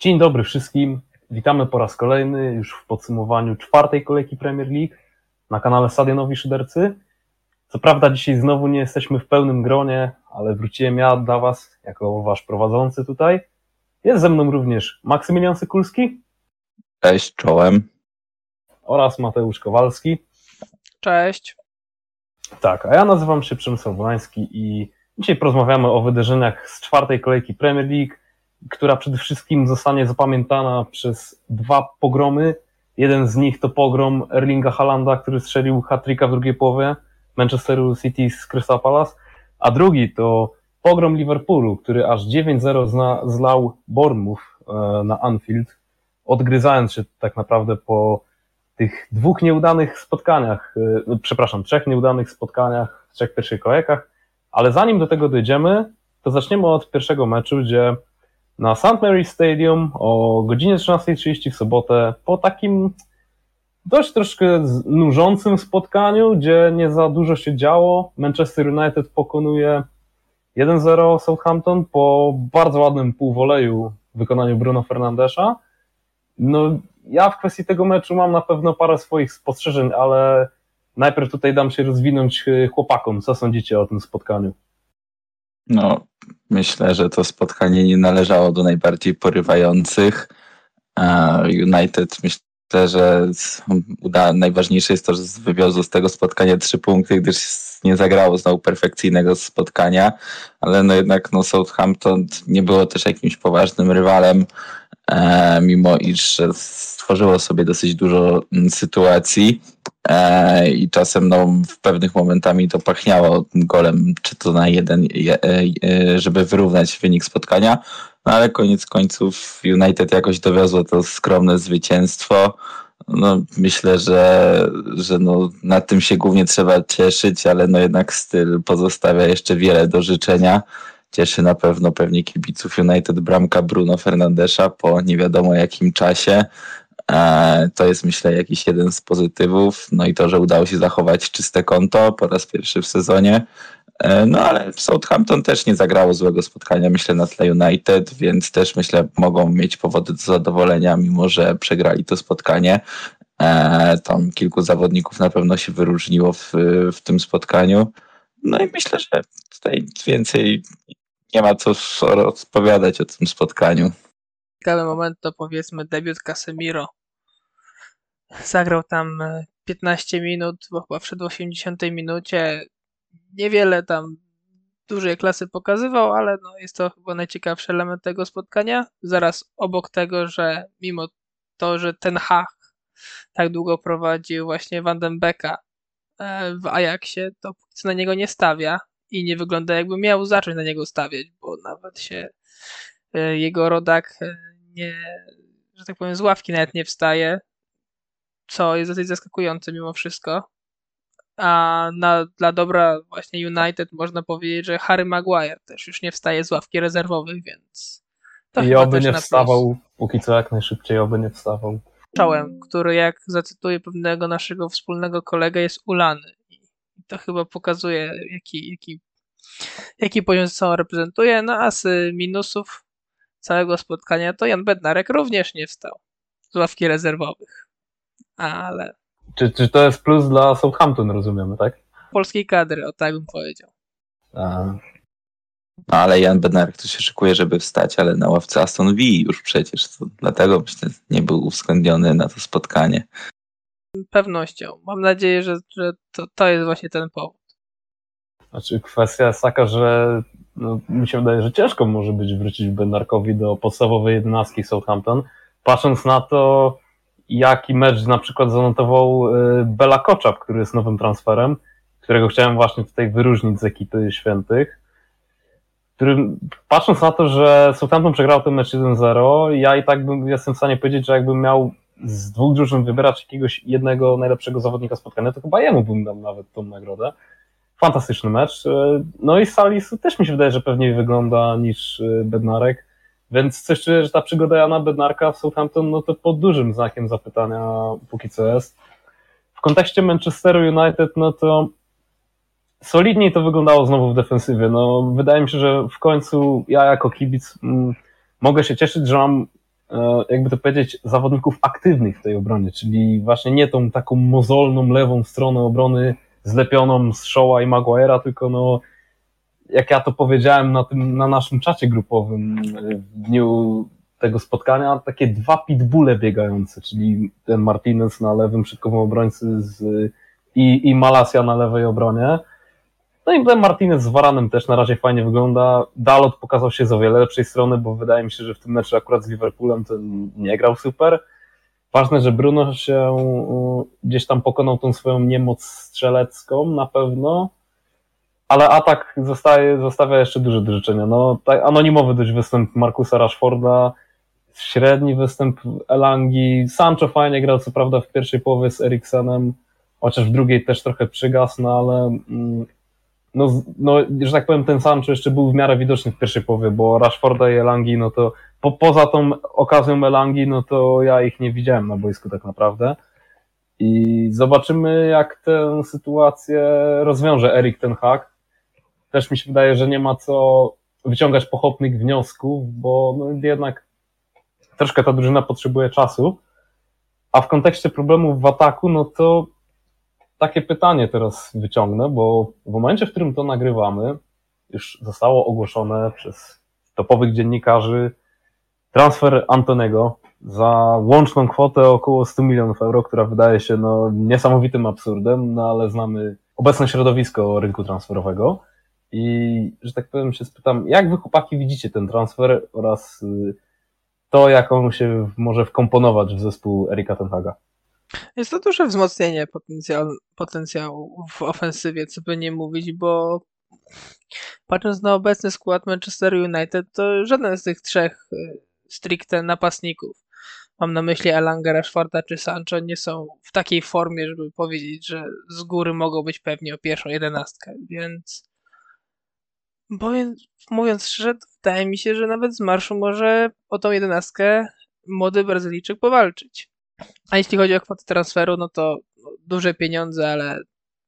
Dzień dobry wszystkim. Witamy po raz kolejny już w podsumowaniu czwartej kolejki Premier League na kanale Stadionowi Szydercy. Co prawda dzisiaj znowu nie jesteśmy w pełnym gronie, ale wróciłem ja dla Was jako Wasz prowadzący tutaj. Jest ze mną również Maksymilian Sykulski. Cześć, czołem. Oraz Mateusz Kowalski. Cześć. Tak, a ja nazywam się Przemysław Wolański i dzisiaj porozmawiamy o wydarzeniach z czwartej kolejki Premier League, która przede wszystkim zostanie zapamiętana przez dwa pogromy. Jeden z nich to pogrom Erlinga Halanda, który strzelił hat w drugiej połowie Manchesteru City z Crystal Palace, a drugi to pogrom Liverpoolu, który aż 9-0 zlał Bournemouth e, na Anfield, odgryzając się tak naprawdę po tych dwóch nieudanych spotkaniach, e, przepraszam, trzech nieudanych spotkaniach w trzech pierwszych kolejkach, ale zanim do tego dojdziemy, to zaczniemy od pierwszego meczu, gdzie na St. Mary's Stadium o godzinie 13.30 w sobotę, po takim dość troszkę nużącym spotkaniu, gdzie nie za dużo się działo, Manchester United pokonuje 1-0 Southampton po bardzo ładnym półwoleju w wykonaniu Bruno Fernandesza. No, ja w kwestii tego meczu mam na pewno parę swoich spostrzeżeń, ale najpierw tutaj dam się rozwinąć chłopakom. Co sądzicie o tym spotkaniu? No, myślę, że to spotkanie nie należało do najbardziej porywających. United myślę, że uda, najważniejsze jest to, że wywiozło z tego spotkania trzy punkty, gdyż nie zagrało znowu perfekcyjnego spotkania, ale no jednak no Southampton nie było też jakimś poważnym rywalem, e, mimo iż stworzyło sobie dosyć dużo mm, sytuacji. E, i czasem no, w pewnych momentami to pachniało golem, czy to na jeden, e, e, żeby wyrównać wynik spotkania, no ale koniec końców United jakoś dowiozło to skromne zwycięstwo. No, myślę, że, że no, nad tym się głównie trzeba cieszyć, ale no jednak styl pozostawia jeszcze wiele do życzenia. Cieszy na pewno pewnie kibiców United bramka Bruno Fernandesza po nie wiadomo jakim czasie. E, to jest myślę jakiś jeden z pozytywów. No i to, że udało się zachować czyste konto po raz pierwszy w sezonie. E, no ale Southampton też nie zagrało złego spotkania, myślę, na tle United, więc też myślę, mogą mieć powody do zadowolenia, mimo że przegrali to spotkanie. E, tam kilku zawodników na pewno się wyróżniło w, w tym spotkaniu. No i myślę, że tutaj więcej nie ma co rozpowiadać o tym spotkaniu. Ciekawy moment to powiedzmy debiut Casemiro Zagrał tam 15 e, minut, bo chyba przed 80 minucie. Niewiele tam dużej klasy pokazywał, ale no jest to chyba najciekawszy element tego spotkania. Zaraz obok tego, że mimo to, że ten Hach tak długo prowadził właśnie Vandenbecka e, w Ajaxie, to co na niego nie stawia i nie wygląda jakby miał zacząć na niego stawiać, bo nawet się e, jego rodak nie, że tak powiem, z ławki nawet nie wstaje co jest dosyć zaskakujące mimo wszystko. A na, dla dobra właśnie United można powiedzieć, że Harry Maguire też już nie wstaje z ławki rezerwowych, więc. To I oby nie wstawał, póki co jak najszybciej, oby nie wstawał. Czołem, który jak zacytuję pewnego naszego wspólnego kolegę jest ulany. I to chyba pokazuje, jaki, jaki, jaki poziom ze sobą reprezentuje. No a z minusów całego spotkania to Jan Bednarek również nie wstał z ławki rezerwowych ale... Czy, czy to jest plus dla Southampton, rozumiemy, tak? Polskiej kadry, o tak bym powiedział. A. No ale Jan Bednarek to się szykuje, żeby wstać, ale na ławce Aston Villa już przecież, to dlatego myślę, nie był uwzględniony na to spotkanie. Pewnością. Mam nadzieję, że, że to, to jest właśnie ten powód. Znaczy kwestia jest taka, że no, mi się wydaje, że ciężko może być wrócić Bednarkowi do podstawowej jedenastki Southampton, patrząc na to, jaki mecz na przykład zanotował y, Bela Koczap, który jest nowym transferem, którego chciałem właśnie tutaj wyróżnić z ekipy świętych. Który, patrząc na to, że Southampton przegrał ten mecz 1-0, ja i tak bym, jestem w stanie powiedzieć, że jakbym miał z dwóch drużyn wybierać jakiegoś jednego najlepszego zawodnika spotkania, to chyba jemu bym dał nawet tą nagrodę. Fantastyczny mecz. Y, no i Salis też mi się wydaje, że pewniej wygląda niż y, Bednarek. Więc coś czuję, że ta przygoda Jana Bednarka w Southampton, no to pod dużym znakiem zapytania póki co jest. W kontekście Manchesteru United, no to solidniej to wyglądało znowu w defensywie. No, wydaje mi się, że w końcu ja jako kibic m, mm, mogę się cieszyć, że mam e, jakby to powiedzieć, zawodników aktywnych w tej obronie, czyli właśnie nie tą taką mozolną lewą stronę obrony zlepioną z Shaw'a i Maguire'a, tylko no jak ja to powiedziałem na, tym, na naszym czacie grupowym w dniu tego spotkania, takie dwa pitbulle biegające, czyli ten Martinez na lewym środkowym obrońcy z, i, i Malasia na lewej obronie. No i ten Martinez z Varanem też na razie fajnie wygląda. Dalot pokazał się z o wiele lepszej strony, bo wydaje mi się, że w tym meczu akurat z Liverpoolem ten nie grał super. Ważne, że Bruno się gdzieś tam pokonał tą swoją niemoc strzelecką na pewno, ale atak zostaje, zostawia jeszcze duże do życzenia. No, tak, anonimowy dość występ Markusa Rashforda, średni występ Elangi, Sancho fajnie grał, co prawda w pierwszej połowie z Eriksenem, chociaż w drugiej też trochę przygasł, no ale mm, no, no, że tak powiem, ten Sancho jeszcze był w miarę widoczny w pierwszej połowie, bo Rashforda i Elangi, no to po, poza tą okazją Elangi, no to ja ich nie widziałem na boisku tak naprawdę. I zobaczymy, jak tę sytuację rozwiąże Erik ten Hag. Też mi się wydaje, że nie ma co wyciągać pochopnych wniosków, bo no jednak troszkę ta drużyna potrzebuje czasu. A w kontekście problemów w ataku, no to takie pytanie teraz wyciągnę, bo w momencie, w którym to nagrywamy, już zostało ogłoszone przez topowych dziennikarzy transfer Antonego za łączną kwotę około 100 milionów euro, która wydaje się no, niesamowitym absurdem, no ale znamy obecne środowisko rynku transferowego i, że tak powiem, się spytam, jak wy chłopaki widzicie ten transfer oraz y, to, jak on się może wkomponować w zespół Erika Tenhaga? Jest to duże wzmocnienie potencjał, potencjału w ofensywie, co by nie mówić, bo patrząc na obecny skład Manchester United, to żaden z tych trzech y, stricte napastników, mam na myśli Elanga, Rashforda czy Sancho, nie są w takiej formie, żeby powiedzieć, że z góry mogą być pewnie o pierwszą jedenastkę, więc mówiąc szczerze, wydaje mi się, że nawet z marszu może o tą jedenastkę młody Brazylijczyk powalczyć. A jeśli chodzi o kwotę transferu, no to duże pieniądze, ale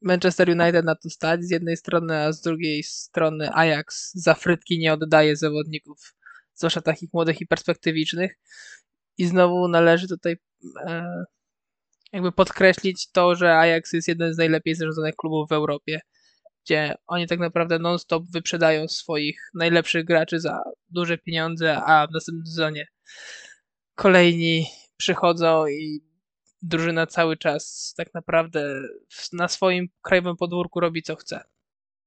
Manchester United na to stać z jednej strony, a z drugiej strony Ajax za frytki nie oddaje zawodników, zwłaszcza takich młodych i perspektywicznych. I znowu należy tutaj e, jakby podkreślić to, że Ajax jest jeden z najlepiej zarządzanych klubów w Europie, gdzie oni tak naprawdę non-stop wyprzedają swoich najlepszych graczy za duże pieniądze, a w następnym sezonie kolejni przychodzą i drużyna cały czas tak naprawdę na swoim krajowym podwórku robi co chce.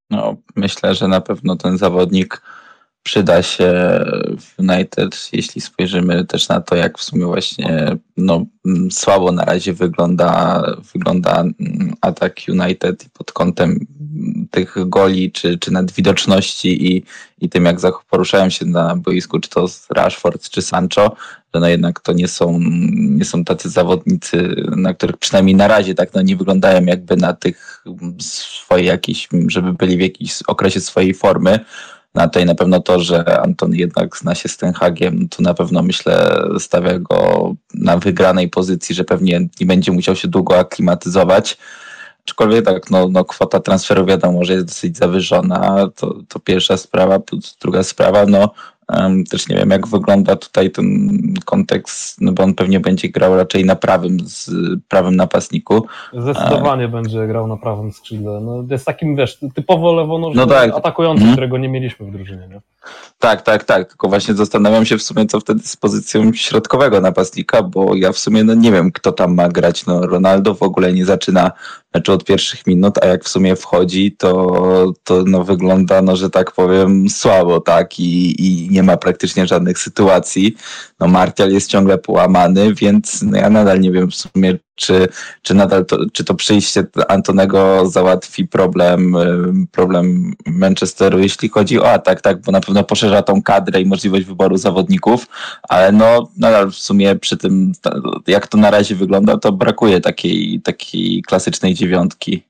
No, myślę, że na pewno ten zawodnik przyda się w United, jeśli spojrzymy też na to, jak w sumie właśnie no, słabo na razie wygląda, wygląda atak United pod kątem tych goli, czy, czy nad widoczności i, i tym, jak poruszają się na boisku, czy to Rashford, czy Sancho, że no jednak to nie są, nie są tacy zawodnicy, na których przynajmniej na razie tak no nie wyglądają jakby na tych swojej jakiejś, żeby byli w jakimś okresie swojej formy. No tutaj na pewno to, że Anton jednak zna się z ten Hagiem, to na pewno myślę stawia go na wygranej pozycji, że pewnie nie będzie musiał się długo aklimatyzować. Aczkolwiek tak, no, no kwota transferu wiadomo, że jest dosyć zawyżona, to, to pierwsza sprawa, druga sprawa, no też nie wiem, jak wygląda tutaj ten kontekst, no bo on pewnie będzie grał raczej na prawym, z prawym napastniku. Zdecydowanie będzie grał na prawym skrzydle. No, jest takim, wiesz, typowo lewonożny no tak. atakujący, hmm. którego nie mieliśmy w drużynie. Nie? Tak, tak, tak. Tylko właśnie zastanawiam się w sumie, co wtedy z pozycją środkowego napastnika, bo ja w sumie no, nie wiem, kto tam ma grać. No, Ronaldo w ogóle nie zaczyna meczu od pierwszych minut, a jak w sumie wchodzi, to, to no, wygląda, no, że tak powiem, słabo, tak? I, i nie ma praktycznie żadnych sytuacji. No, Martial jest ciągle połamany, więc no, ja nadal nie wiem w sumie, czy, czy nadal to, czy to przyjście Antonego załatwi problem, problem Manchesteru, jeśli chodzi o atak, tak, bo na pewno poszerza tą kadrę i możliwość wyboru zawodników, ale no nadal w sumumie przy tym, jak to na razie wygląda, to brakuje takiej, takiej klasycznej dziewiątki.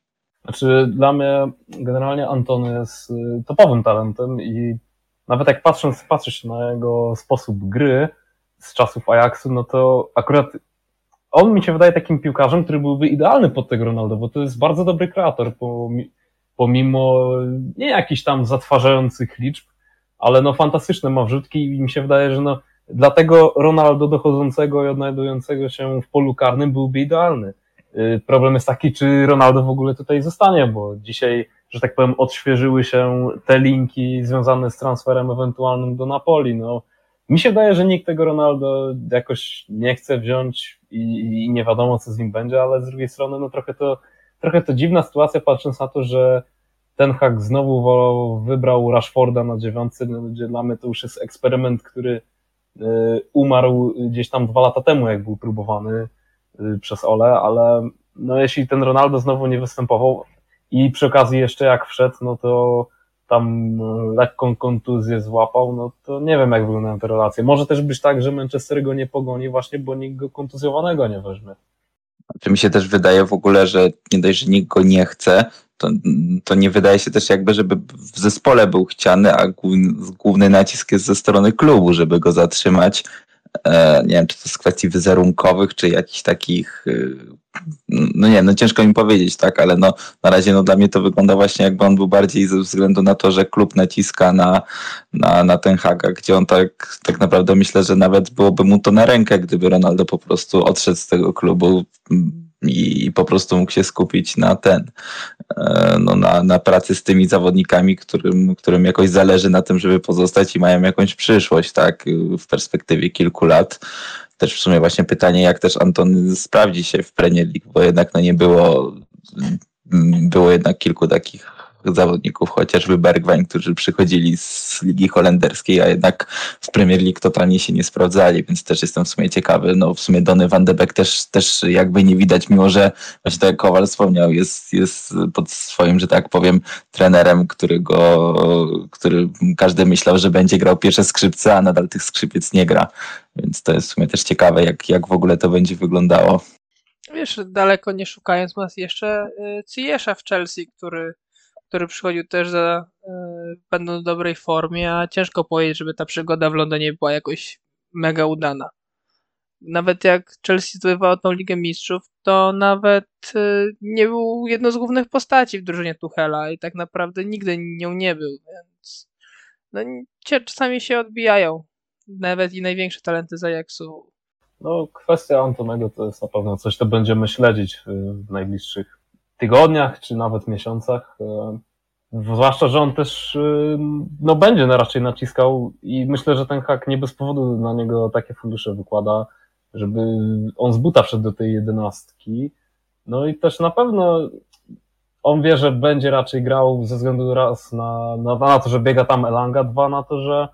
Znaczy dla mnie generalnie Antony jest y, topowym talentem i nawet jak patrząc, patrzę się na jego sposób gry z czasów Ajaxu, no to akurat on mi się wydaje takim piłkarzem, który byłby idealny pod tego Ronaldo, bo to jest bardzo dobry kreator, pomimo nie jakichś tam zatwarzających liczb, ale no fantastyczne ma wrzutki i mi się wydaje, że no Dlatego Ronaldo dochodzącego i odnajdującego się w polu karnym byłby idealny. Y, problem jest taki, czy Ronaldo w ogóle tutaj zostanie, bo dzisiaj, że tak powiem, odświeżyły się te linki związane z transferem ewentualnym do Napoli. No, mi się wydaje, że nikt tego Ronaldo jakoś nie chce wziąć i, i nie wiadomo, co z nim będzie, ale z drugiej strony, no trochę to, trochę to dziwna sytuacja, patrząc na to, że ten hak znowu wybrał Rashforda na dziewiątce, no, gdzie dla mnie to już jest eksperyment, który y, umarł gdzieś tam dwa lata temu, jak był próbowany y, przez Ole, ale no jeśli ten Ronaldo znowu nie występował i przy okazji jeszcze jak wszedł, no to tam lekką kontuzję złapał, no to nie wiem, jak wyglądają te relacje. Może też być tak, że Manchester go nie pogoni właśnie, bo nikt go kontuzjowanego nie weźmie. Czy mi się też wydaje w ogóle, że nie dość, że nikt go nie chce, to, to nie wydaje się też jakby, żeby w zespole był chciany, a główny, główny nacisk jest ze strony klubu, żeby go zatrzymać. E, nie wiem, czy to z kwestii wizerunkowych, czy jakichś takich y, no nie, no ciężko mi powiedzieć, tak, ale no na razie no dla mnie to wygląda właśnie jakby on był bardziej ze względu na to, że klub naciska na, na, na ten Haga, gdzie on tak, tak naprawdę myślę, że nawet byłoby mu to na rękę, gdyby Ronaldo po prostu odszedł z tego klubu i, i po prostu mógł się skupić na ten, e, no na, na pracy z tymi zawodnikami, którym, którym jakoś zależy na tym, żeby pozostać i mają jakąś przyszłość, tak, w perspektywie kilku lat też w sumie właśnie pytanie, jak też Anton sprawdzi się w Premier League, bo jednak no nie było, było jednak kilku takich zawodników, chociażby Bergwijn, którzy przychodzili z Ligi Holenderskiej, a jednak w Premier League totalnie się nie sprawdzali, więc też jestem w sumie ciekawy. No w sumie Dony van de Beek też, też jakby nie widać, mimo że właśnie tak jak Kowal wspomniał, jest, jest pod swoim, że tak powiem, trenerem, którego, który każdy myślał, że będzie grał pierwsze skrzypce, a nadal tych skrzypiec nie gra. Więc to jest w sumie też ciekawe, jak, jak w ogóle to będzie wyglądało. Wiesz, daleko nie szukając, masz jeszcze Ciesza w Chelsea, który który przychodził też za e, będą w dobrej formie, a ciężko powiedzieć, żeby ta przygoda w Londynie była jakoś mega udana. Nawet jak Chelsea zdobywało tą Ligę Mistrzów, to nawet e, nie był jedną z głównych postaci w drużynie Tuchela i tak naprawdę nigdy nią nie był, więc no, czasami się odbijają nawet i największe talenty z Ajaxu. No, kwestia Antonego to jest na pewno coś, co będziemy śledzić w najbliższych tygodniach, czy nawet miesiącach. E, zwłaszcza, że on też e, no, będzie raczej naciskał i myślę, że ten hak nie bez powodu na niego takie fundusze wykłada, żeby on z buta wszedł do tej jedenastki. No i też na pewno on wie, że będzie raczej grał ze względu raz na, na, na to, że biega tam Elanga, dwa na to, że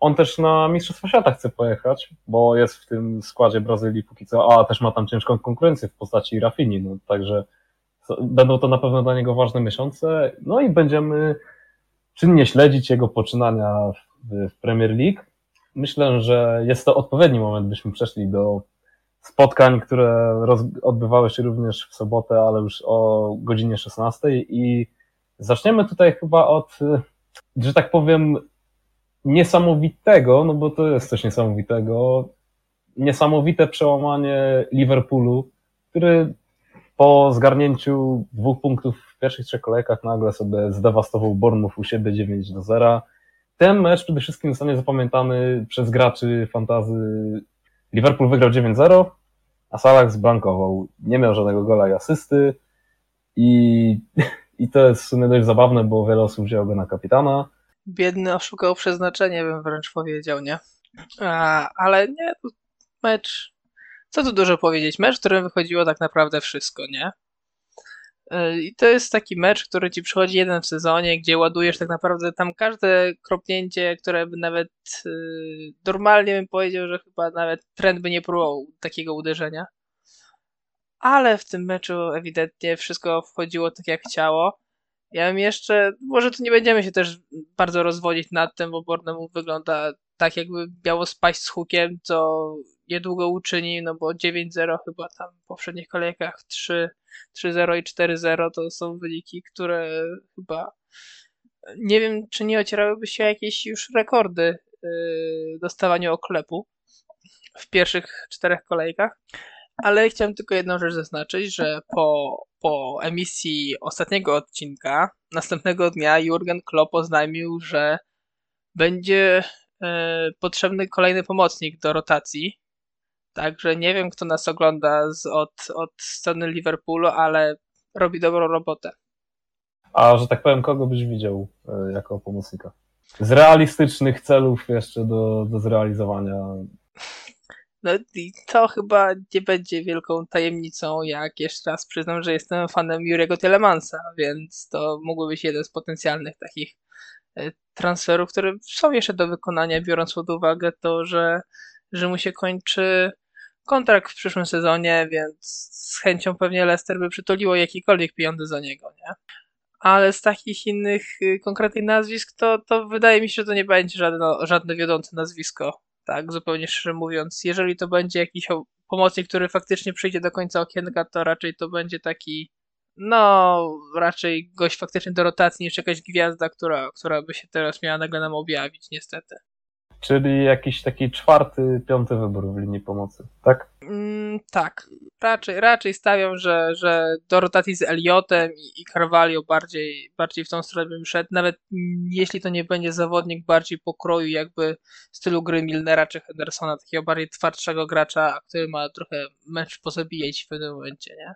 on też na Mistrzostwa Świata chce pojechać, bo jest w tym składzie Brazylii póki co, a też ma tam ciężką konkurencję w postaci Rafini, no także Będą to na pewno dla niego ważne miesiące, no i będziemy czynnie śledzić jego poczynania w, w Premier League. Myślę, że jest to odpowiedni moment, byśmy przeszli do spotkań, które roz, odbywały się również w sobotę, ale już o godzinie 16 i zaczniemy tutaj chyba od, że tak powiem, niesamowitego, no bo to jest coś niesamowitego, niesamowite przełamanie Liverpoolu, który po zgarnięciu dwóch punktów w pierwszych trzech kolejkach nagle sobie zdewastował Bournemouth u siebie 9 do 0. Ten mecz przede wszystkim zostanie zapamiętany przez graczy fantazy. Liverpool wygrał 9-0, a Salah zblankował. Nie miał żadnego gola i asysty i, i to jest w sumie dość zabawne, bo wiele osób wzięło go na kapitana. Biedny oszukał przeznaczenie, bym wręcz powiedział, nie? A, ale nie, mecz co tu dużo powiedzieć, mecz, w którym wychodziło tak naprawdę wszystko, nie? E, I to jest taki mecz, który ci przychodzi jeden w sezonie, gdzie ładujesz tak naprawdę tam każde kropnięcie, które by nawet yy, normalnie bym powiedział, że chyba nawet trend by nie próbował takiego uderzenia. Ale w tym meczu ewidentnie wszystko wchodziło tak jak chciało. Ja bym jeszcze, może tu nie będziemy się też bardzo rozwodzić nad tym, bo Bournemouth wygląda tak jakby miało spaść z hukiem, co niedługo uczyni, no bo 9-0 chyba tam w poprzednich kolejkach 3-0 i 4-0 to są wyniki, które chyba nie wiem, czy nie ocierałyby się jakieś już rekordy yy, dostawaniu oklepu w pierwszych czterech kolejkach. Ale chciałem tylko jedną rzecz zaznaczyć, że po, po emisji ostatniego odcinka, następnego dnia Jurgen Klopp oznajmił, że będzie potrzebny kolejny pomocnik do rotacji. Także nie wiem, kto nas ogląda z, od, od strony Liverpoolu, ale robi dobrą robotę. A że tak powiem, kogo byś widział e, jako pomocnika? Z realistycznych celów jeszcze do, do zrealizowania. No i to chyba nie będzie wielką tajemnicą, jak jeszcze raz przyznam, że jestem fanem Jurego Telemansa, więc to mógłby być jeden z potencjalnych takich e, transferów, które są jeszcze do wykonania, biorąc pod uwagę to, że, że mu się kończy kontrakt w przyszłym sezonie, więc z chęcią pewnie Leicester by przytuliło jakiekolwiek pieniądze za niego, nie? Ale z takich innych y, konkretnych nazwisk, to, to wydaje mi się, że to nie będzie żadne, żadne wiodące nazwisko, tak, zupełnie szczerze mówiąc. Jeżeli to będzie jakiś pomocnik, który faktycznie przyjdzie do końca okienka, to raczej to będzie taki no, raczej gość faktycznie do rotacji niż jakaś gwiazda, która, która by się teraz miała nagle nam objawić, niestety. Czyli jakiś taki czwarty, piąty wybór w linii pomocy, tak? Mm, tak. Raczej, raczej stawiam, że, że do rotacji z Eliotem i, i Carvalho bardziej, bardziej w tą stronę bym szedł. Nawet jeśli to nie będzie zawodnik bardziej pokroju jakby stylu gry Milnera czy Hendersona, takiego bardziej twardszego gracza, który ma trochę mecz pozabijać w pewnym momencie, nie?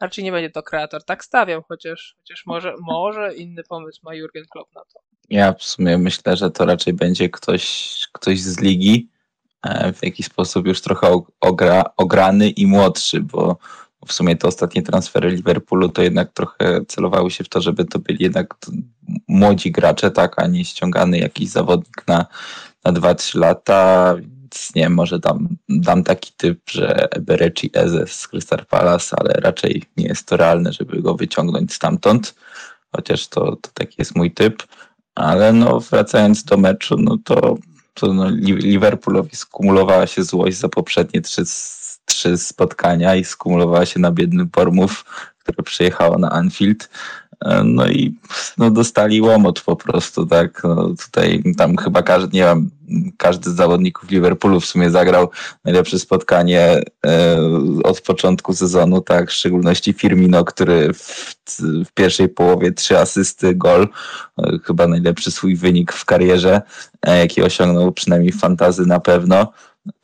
Raczej nie będzie to kreator. Tak stawiam, chociaż, chociaż może, może inny pomysł ma Jurgen Klopp na to. Ja w sumie myślę, że to raczej będzie ktoś, ktoś z ligi, e, w jakiś sposób już trochę ogra, ograny i młodszy, bo w sumie te ostatnie transfery Liverpoolu to jednak trochę celowały się w to, żeby to byli jednak młodzi gracze, tak, a nie ściągany jakiś zawodnik na, na 2-3 lata. Więc nie może dam, dam taki typ, że Bereci Eze z Crystal Palace, ale raczej nie jest to realne, żeby go wyciągnąć stamtąd. Chociaż to, to taki jest mój typ. Ale no, wracając do meczu, no to, to no, Liverpoolowi skumulowała się złość za poprzednie trzy, trzy spotkania i skumulowała się na biedny Pormów, które przyjechało na Anfield. E, no i no, dostali łomot po prostu, tak. No, tutaj tam chyba każdy, nie wiem, każdy z zawodników Liverpoolu w sumie zagrał najlepsze spotkanie e, od początku sezonu, tak, w szczególności Firmino, który w, w pierwszej połowie trzy asysty, gol, e, chyba najlepszy swój wynik w karierze, jaki osiągnął przynajmniej fantazy na pewno.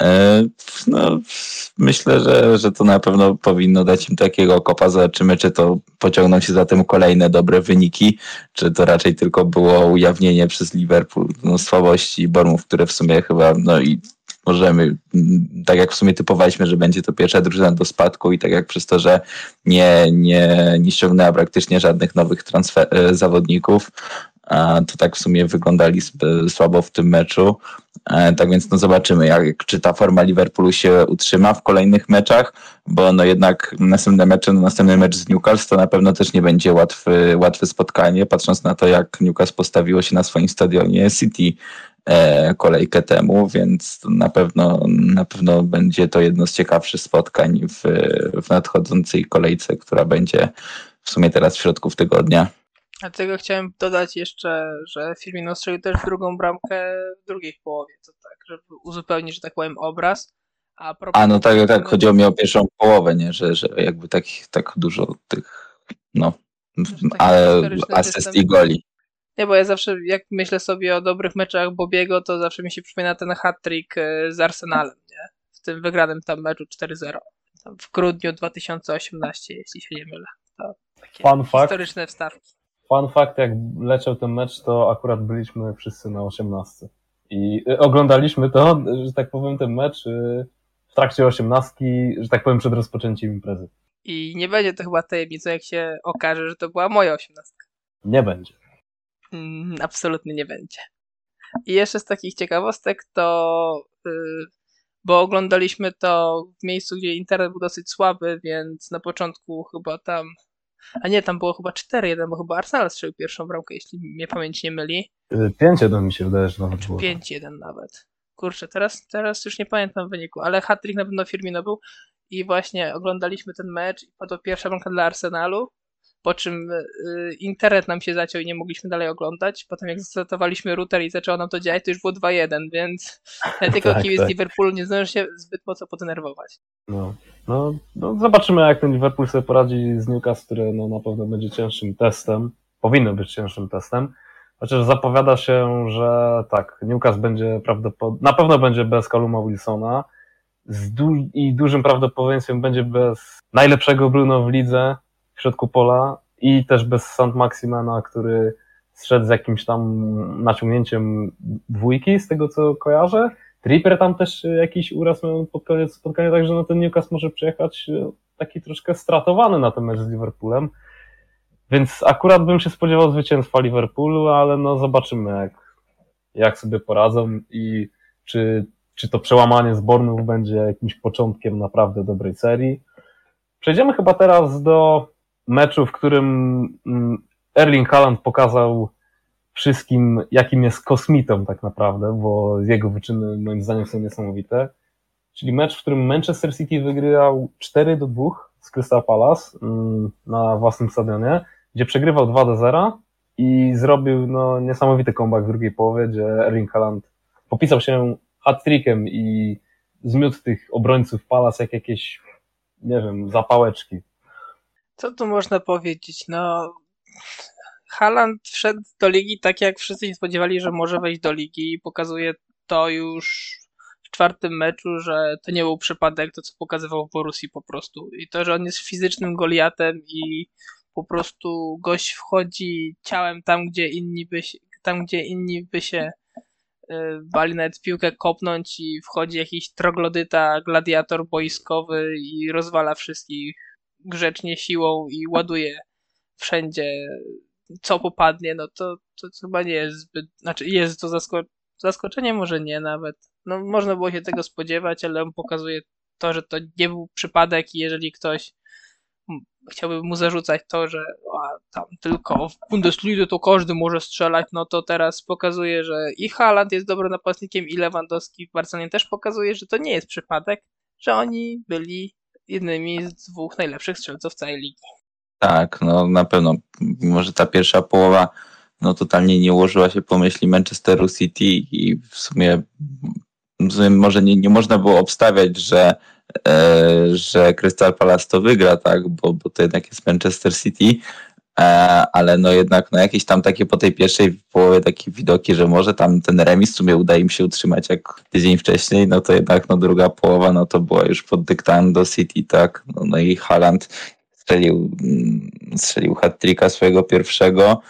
E, no, myślę, że, że to na pewno powinno dać im takiego kopa. Zobaczymy, czy to pociągną się za tym kolejne dobre wyniki, czy to raczej tylko było ujawnienie przez Liverpool no, słabości Bormów, które w sumie chyba, no i możemy, tak jak w sumie typowaliśmy, że będzie to pierwsza drużyna do spadku i tak jak przez to, że nie, nie, nie ściągnęła praktycznie żadnych nowych transfer, e, zawodników, to tak w sumie wyglądali słabo w tym meczu. E, tak więc no zobaczymy, jak, czy ta forma Liverpoolu się utrzyma w kolejnych meczach, bo no jednak następne mecze, no następny mecz z Newcastle to na pewno też nie będzie łatwy, łatwe spotkanie, patrząc na to, jak Newcastle postawiło się na swoim stadionie City e, kolejkę temu, więc na pewno, na pewno będzie to jedno z ciekawszych spotkań w, w nadchodzącej kolejce, która będzie w sumie teraz w środku tygodnia. A tego chciałem dodać jeszcze, że Firmino strzelił też drugą bramkę w drugiej połowie, to tak, żeby uzupełnić, że tak powiem, obraz. A, A no tak, tak, chodziło mi o pierwszą połowę, nie, że, że jakby tak, tak dużo tych, no, ale asyst i goli. Nie, bo ja zawsze, jak myślę sobie o dobrych meczach Bobiego, to zawsze mi się przypomina ten hat-trick e, z Arsenalem, nie? W tym wygranym tam meczu 4-0. w grudniu 2018, jeśli się nie mylę. To takie Fun historyczne fact. wstawki. Fun fact, jak leciał ten mecz, to akurat byliśmy wszyscy na 18. I y, oglądaliśmy to, że tak powiem, ten mecz y, w trakcie osiemnastki, że tak powiem, przed rozpoczęciem imprezy. I nie będzie to chyba tajemnicą, jak się okaże, że to była moja osiemnastka. Nie będzie. Mm, absolutnie nie będzie. I jeszcze z takich ciekawostek to, yy, bo oglądaliśmy to w miejscu, gdzie internet był dosyć słaby, więc na początku chyba tam a nie, tam było chyba 4-1, bo chyba Arsenal strzelił pierwszą bramkę, jeśli mnie pamięć nie myli. 5-1 mi się wydaje, że nawet było. 5-1 nawet. Kurczę, teraz, teraz już nie pamiętam wyniku, ale hat-trick na pewno Firmino był i właśnie oglądaliśmy ten mecz i padła pierwsza bramka dla Arsenalu, po czym y, internet nam się zaciął i nie mogliśmy dalej oglądać. Potem jak zastartowaliśmy router i zaczęło nam to działać, to już było 2-1, więc tylko tak, kibic tak. Liverpoolu nie zdąży się zbyt mocno podenerwować. No, no, no, zobaczymy jak ten Liverpool sobie poradzi z Newcastle, który no, na pewno będzie cięższym testem, powinno być cięższym testem. Chociaż zapowiada się, że tak, Newcastle będzie prawdopodobnie, na pewno będzie bez Kaluma Wilsona du i dużym prawdopodobieństwem będzie bez najlepszego Bruno w lidze w środku pola i też bez Sant Maximana, który zszedł z jakimś tam naciągnięciem dwójki, z tego co kojarzę. Tripper tam też jakiś uraz miał pod koniec spotkania, także no ten Newcastle może przyjechać e, taki troszkę stratowany na ten mecz z Liverpoolem. Więc akurat bym się spodziewał zwycięstwa Liverpoolu, ale no zobaczymy jak, jak sobie poradzą i czy, czy to przełamanie zbornów będzie jakimś początkiem naprawdę dobrej serii. Przejdziemy chyba teraz do meczu, w którym mm, Erling Haaland pokazał wszystkim, jakim jest kosmitą tak naprawdę, bo jego wyczyny moim zdaniem są niesamowite. Czyli mecz, w którym Manchester City wygrał 4 do 2 z Crystal Palace mm, na własnym stadionie, gdzie przegrywał 2 do 0 i zrobił no, niesamowity comeback w drugiej połowie, gdzie Erling Haaland popisał się hat-trickiem i zmiótł tych obrońców Palace jak jakieś, nie wiem, zapałeczki. Co tu można powiedzieć? No, Haaland wszedł do ligi tak, jak wszyscy się spodziewali, że może wejść do ligi i pokazuje to już w czwartym meczu, że to nie był przypadek, to co pokazywał w Borussii po prostu. I to, że on jest fizycznym Goliatem i po prostu gość wchodzi ciałem tam, gdzie inni by się, tam, gdzie inni by się y, bali nawet piłkę kopnąć i wchodzi jakiś troglodyta, gladiator boiskowy i rozwala wszystkich grzecznie siłą i ładuje wszędzie co popadnie, no to, to chyba nie jest zbyt, znaczy jest to zasko zaskoczenie, może nie nawet. No można było się tego spodziewać, ale on pokazuje to, że to nie był przypadek i jeżeli ktoś chciałby mu zarzucać to, że a, tam tylko w Bundesliga to każdy może strzelać, no to teraz pokazuje, że i Haaland jest dobrym napastnikiem i Lewandowski w Barcelonie też pokazuje, że to nie jest przypadek, że oni byli jednymi z dwóch najlepszych strzelców całej ligi. Tak, no na pewno. Może ta pierwsza połowa no totalnie nie ułożyła się po myśli Manchesteru City i w sumie, w sumie może nie, nie można było obstawiać, że, e, że Crystal Palace to wygra, tak, bo, bo to jednak jest Manchester City, e, ale no jednak no jakieś tam takie po tej pierwszej połowie takie widoki, że może tam ten remis w sumie uda im się utrzymać jak tydzień wcześniej, no to jednak no druga połowa no to była już pod dyktando City, tak, no, no i Haaland strzelił, mm, strzelił hat-tricka swojego pierwszego.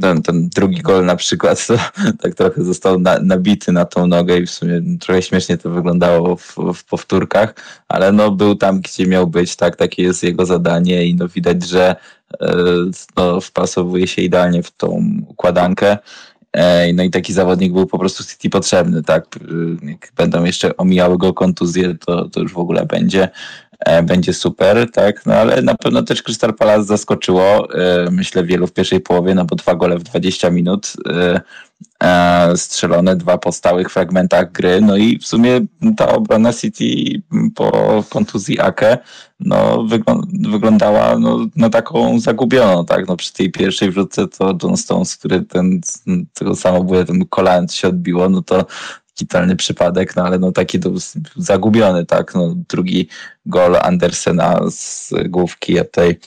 Ten, ten, drugi gol na przykład to, tak trochę został na, nabity na tą nogę i w sumie trochę śmiesznie to wyglądało w, w powtórkach, ale no był tam, gdzie miał być, tak, takie jest jego zadanie i no widać, że e, no, wpasowuje się idealnie w tą układankę. E, no i taki zawodnik był po prostu City potrzebny, tak. Jak będą jeszcze omijały go kontuzje, to, to już w ogóle będzie. E, będzie super, tak, no ale na pewno też Crystal Palace zaskoczyło, e, myślę wielu w pierwszej połowie, no bo dwa gole w 20 minut e, strzelone, dwa po stałych fragmentach gry, no i w sumie ta obrona City po kontuzji Ake, no wyglądała no, na taką zagubioną, tak, no przy tej pierwszej wrzutce to John Stones, który ten, tego samobójstwa, ten kolan się odbiło, no to totalny przypadek, no ale no taki to zagubiony, tak, no drugi gol Andersena z główki, ja tutaj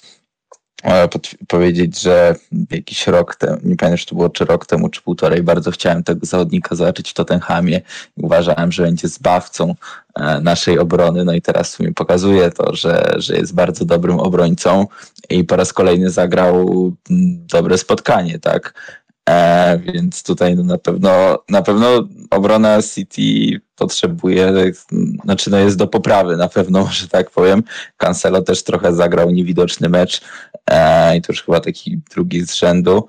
powiedzieć, że jakiś rok temu, nie pamiętam, czy to było czy rok temu, czy półtorej, bardzo chciałem tego zawodnika zobaczyć w Tottenhamie. I uważałem, że będzie zbawcą e, naszej obrony, no i teraz sumie pokazuje to, że, że jest bardzo dobrym obrońcą i po raz kolejny zagrał dobre spotkanie, tak. E, więc tutaj no na pewno na pewno obrona City potrzebuje, znaczy no jest do poprawy na pewno, że tak powiem. Cancelo też trochę zagrał niewidoczny mecz e, i to już chyba taki drugi z rzędu.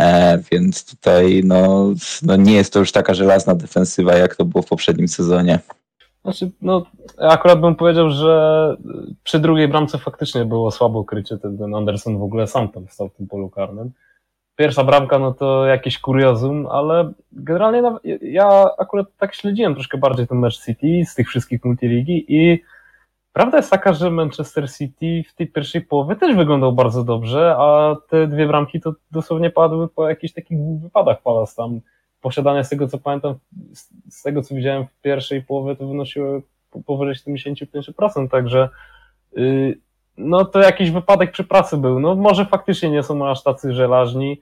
E, więc tutaj no, no nie jest to już taka żelazna defensywa, jak to było w poprzednim sezonie. Znaczy, no, akurat bym powiedział, że przy drugiej bramce faktycznie było słabo krycie. Ten, Anderson w ogóle sam tam stał w tym polu karnym pierwsza bramka, no to jakieś kuriozum, ale generalnie ja akurat tak śledziłem troszkę bardziej ten mecz City z tych wszystkich multiligi i prawda jest taka, że Manchester City w tej pierwszej połowie też wyglądał bardzo dobrze, a te dwie bramki to dosłownie padły po jakichś takich wypadach Palace tam. Posiadanie z tego co pamiętam, z tego co widziałem w pierwszej połowie to wynosiło powyżej 75%, także yy, no to jakiś wypadek przy pracy był. No może faktycznie nie są aż tacy żelażni.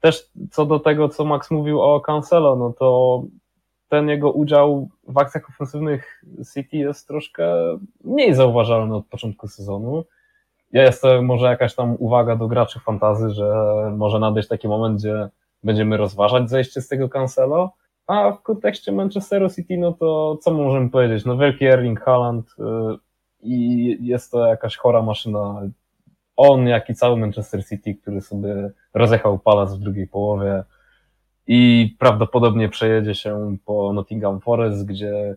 też co do tego, co Max mówił o Cancelo, no to ten jego udział w akcjach ofensywnych City jest troszkę mniej zauważalny od początku sezonu. Jest to może jakaś tam uwaga do graczy fantazy, że może nadejść taki moment, gdzie będziemy rozważać zejście z tego Cancelo, a w kontekście Manchesteru City, no to co możemy powiedzieć? No wielki Erling Haaland y, i jest to jakaś chora maszyna. On, jak i cały Manchester City, który sobie rozjechał palac w drugiej połowie i prawdopodobnie przejedzie się po Nottingham Forest, gdzie,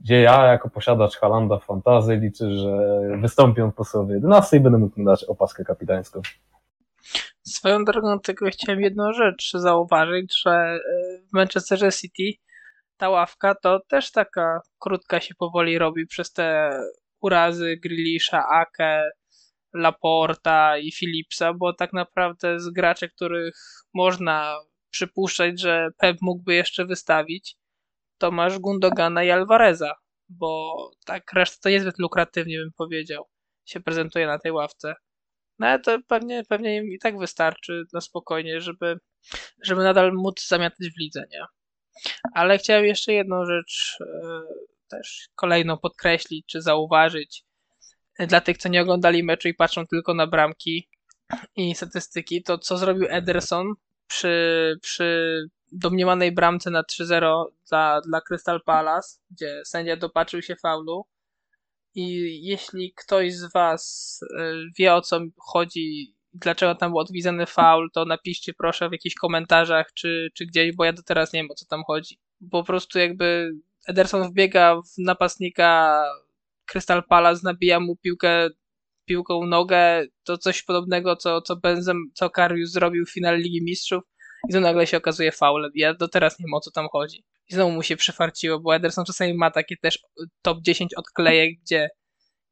gdzie ja jako posiadacz Halanda fantazy liczę, że wystąpią po sobie 11 i będę mógł dać opaskę kapitańską. Swoją drogą tylko chciałem jedną rzecz zauważyć, że e, w Manchesterze City ta ławka to też taka krótka się powoli robi przez te urazy Grilisza, Ake, Laporta i Philipsa, bo tak naprawdę z graczy, których można przypuszczać, że Pep mógłby jeszcze wystawić, to masz Gundogana i Alvareza, bo tak reszta to niezbyt lukratywnie bym powiedział, się prezentuje na tej ławce. No ale to pewnie, pewnie im i tak wystarczy na spokojnie, żeby, żeby nadal móc zamiatać w lidze, nie? Ale chciałem jeszcze jedną rzecz e, też kolejną podkreślić czy zauważyć dla tych, co nie oglądali meczu i patrzą tylko na bramki i statystyki, to co zrobił Ederson przy, przy domniemanej bramce na 3-0 dla, dla Crystal Palace, gdzie sędzia dopatrzył się faulu, i jeśli ktoś z Was e, wie o co chodzi, dlaczego tam był odwiedzony faul, to napiszcie proszę w jakichś komentarzach czy, czy gdzieś, bo ja do teraz nie wiem o co tam chodzi. Po prostu jakby Ederson wbiega w napastnika Crystal Palace, nabija mu piłkę piłką nogę, to coś podobnego, co, co Benzem, co Karius zrobił w finale Ligi Mistrzów i to nagle się okazuje faul. Ja do teraz nie wiem o co tam chodzi. I znowu mu się przyfarciło, bo Ederson czasami ma takie też top 10 odklejek, gdzie,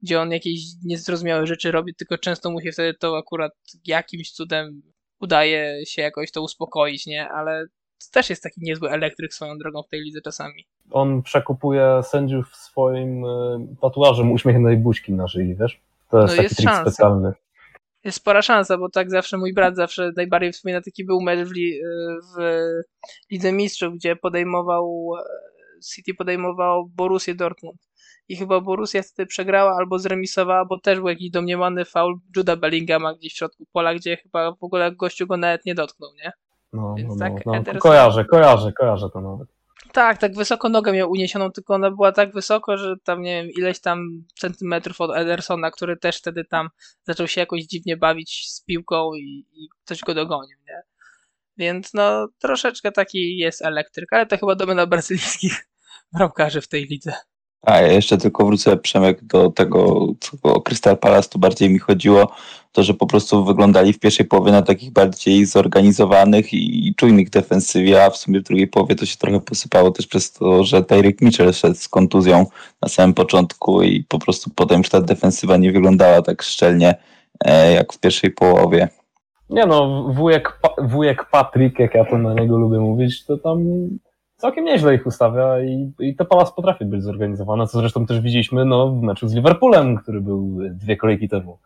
gdzie on jakieś niezrozumiałe rzeczy robi, tylko często mu się wtedy to akurat jakimś cudem udaje się jakoś to uspokoić, nie? Ale to też jest taki niezły elektryk swoją drogą w tej lidze czasami. On przekupuje sędziów swoim y, tatuażem uśmiechniętej buźki na szyi, wiesz? To jest no taki jest trik szansa. specjalny jest spora szansa, bo tak zawsze mój brat zawsze najbardziej wspomina taki był mecz w, w Lidze Mistrzów, gdzie podejmował City podejmował Borussię Dortmund. I chyba Borussia wtedy przegrała albo zremisowała, bo też był jakiś domniemany faul Juda Bellingama gdzieś w środku pola, gdzie chyba w ogóle gościu go nawet nie dotknął, nie? No, Więc no, tak, no, no. Kojarzę, kojarzę, kojarzę to nawet. Tak, tak wysoko nogę miał uniesioną, tylko ona była tak wysoko, że tam nie wiem, ileś tam centymetrów od Edersona, który też wtedy tam zaczął się jakoś dziwnie bawić z piłką i, i go dogonił, nie? Więc no troszeczkę taki jest elektryk, ale to chyba domena brazylijskich bramkarzy w tej lidze. A ja jeszcze tylko wrócę, Przemek, do tego, co o Crystal Palace, to bardziej mi chodziło to, że po prostu wyglądali w pierwszej połowie na takich bardziej zorganizowanych i czujnych defensywie, a w sumie w drugiej połowie to się trochę posypało też przez to, że Tyreek Mitchell szedł z kontuzją na samym początku i po prostu potem już ta defensywa nie wyglądała tak szczelnie e, jak w pierwszej połowie. Nie no, wujek, wujek Patryk, jak ja to na niego lubię mówić, to tam całkiem nieźle ich ustawia i, i to pałac potrafi być zorganizowane, co zresztą też widzieliśmy no, w meczu z Liverpoolem, który był dwie kolejki temu.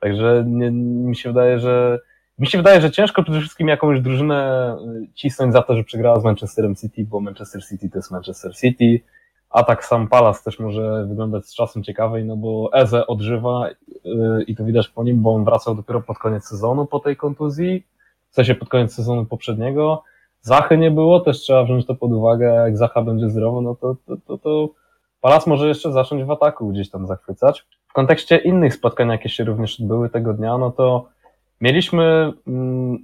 Także nie, mi się wydaje, że mi się wydaje, że ciężko przede wszystkim jakąś drużynę y, cisnąć za to, że przegrała z Manchesterem City, bo Manchester City to jest Manchester City. A tak sam Palace też może wyglądać z czasem ciekawej, no bo Eze odżywa yy, i to widać po nim, bo on wracał dopiero pod koniec sezonu po tej kontuzji, w sensie pod koniec sezonu poprzedniego. Zachy nie było, też trzeba wziąć to pod uwagę, jak Zacha będzie zdrowy, no to, to, to, to Palace może jeszcze zacząć w ataku gdzieś tam zachwycać. W kontekście innych spotkań, jakie się również odbyły tego dnia, no to mieliśmy mm,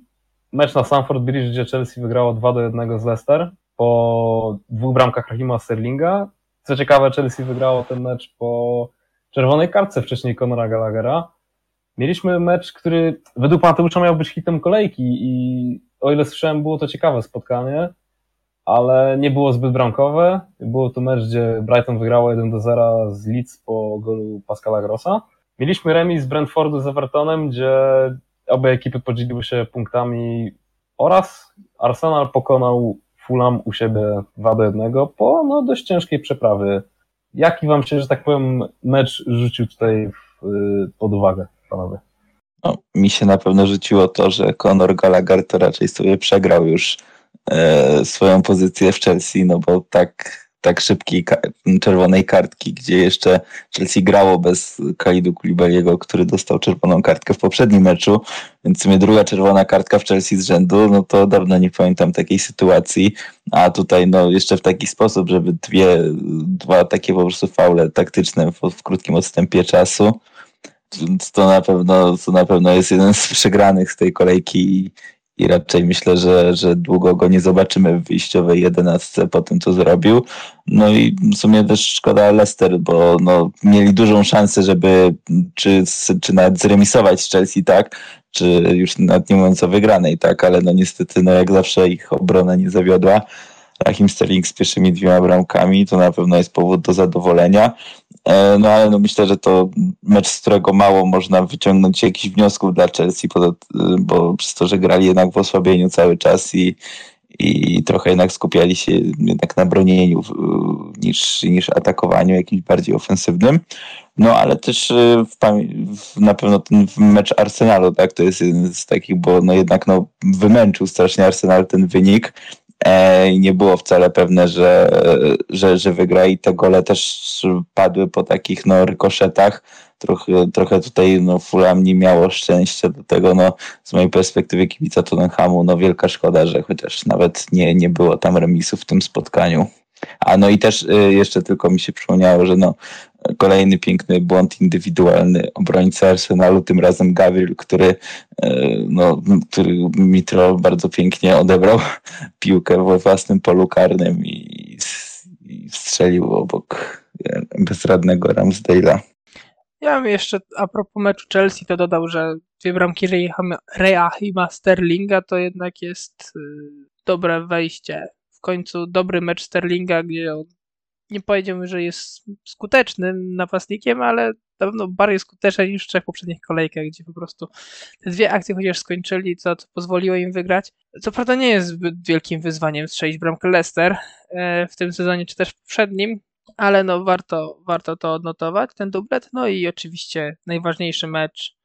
mecz na Stamford Bridge, gdzie Chelsea wygrało 2 do 1 z Leicester po dwóch bramkach Rahima Sterlinga. Co ciekawe, Chelsea wygrało ten mecz po czerwonej kartce wcześniej Conora Gallaghera. Mieliśmy mecz, który według Mateusza miał być hitem kolejki i o ile słyszałem, było to ciekawe spotkanie, ale nie było zbyt bramkowe. Było to mecz, gdzie Brighton wygrało 1 do 0 z Leeds po golu Pascala Grossa. Mieliśmy remis Brentfordu z Evertonem, gdzie obie ekipy podzieliły się punktami oraz Arsenal pokonał Fulham u siebie 2 do 1 po no, dość ciężkiej przeprawy. Jaki wam się, że tak powiem, mecz rzucił tutaj w, pod uwagę, panowie? No, mi się na pewno rzuciło to, że Conor Gallagher to raczej sobie przegrał już e, swoją pozycję w Chelsea, no bo tak tak szybkiej czerwonej kartki, gdzie jeszcze Chelsea grało bez Kalidu Kulibaliego, który dostał czerwoną kartkę w poprzednim meczu, więc w sumie druga czerwona kartka w Chelsea z rzędu, no to dawno nie pamiętam takiej sytuacji, a tutaj no jeszcze w taki sposób, żeby dwie, dwa takie po prostu faule taktyczne w, w krótkim odstępie czasu, to na pewno, to na pewno jest jeden z przegranych z tej kolejki i raczej myślę, że, że długo go nie zobaczymy w wyjściowej jedenastce po tym, co zrobił. No i w sumie też szkoda Leicester, bo no, mieli dużą szansę, żeby czy, czy nawet zremisować z Chelsea, tak, czy już nawet nie mówiąc o wygranej, tak, ale no niestety, no jak zawsze ich obrona nie zawiodła. Rahim Sterling z pierwszymi dwiema bramkami, to na pewno jest powód do zadowolenia. E, no ale no myślę, że to mecz, z którego mało można wyciągnąć jakichś wniosków dla Chelsea, bo przez to, że grali jednak w osłabieniu cały czas i, i trochę jednak skupiali się jednak na bronieniu niż, niż atakowaniu jakimś bardziej ofensywnym. No ale też e, w, na pewno ten mecz Arsenalu, tak, to jest jeden z takich, bo no jednak no, wymęczył strasznie Arsenal ten wynik i nie było wcale pewne, że, że, że wygra i te gole też padły po takich no, rykoszetach. Trochę, trochę tutaj no, Fulham nie miało szczęścia do tego, no, z mojej perspektywy kibica Tottenhamu, no wielka szkoda, że chociaż nawet nie, nie było tam remisu w tym spotkaniu. A no i też y, jeszcze tylko mi się przypomniało, że no, kolejny piękny błąd indywidualny obrońcy Arsenalu, tym razem Gabriel, który, e, no, który Mitro bardzo pięknie odebrał piłkę we własnym polu karnym i, i strzelił obok e, bezradnego Ramsdale'a. Ja bym jeszcze a propos meczu Chelsea to dodał, że dwie bramki Reahima Sterlinga to jednak jest y, dobre wejście. W końcu dobry mecz Sterlinga, gdzie on nie powiedziałbym, że jest skutecznym napastnikiem, ale na pewno bardziej skuteczny niż w trzech poprzednich kolejkach, gdzie po prostu te dwie akcje chociaż skończyli, co, co pozwoliło im wygrać. Co prawda nie jest zbyt wielkim wyzwaniem strzelić bramkę Leicester e, w tym sezonie, czy też w poprzednim, ale no warto, warto to odnotować, ten dublet. No i oczywiście najważniejszy mecz,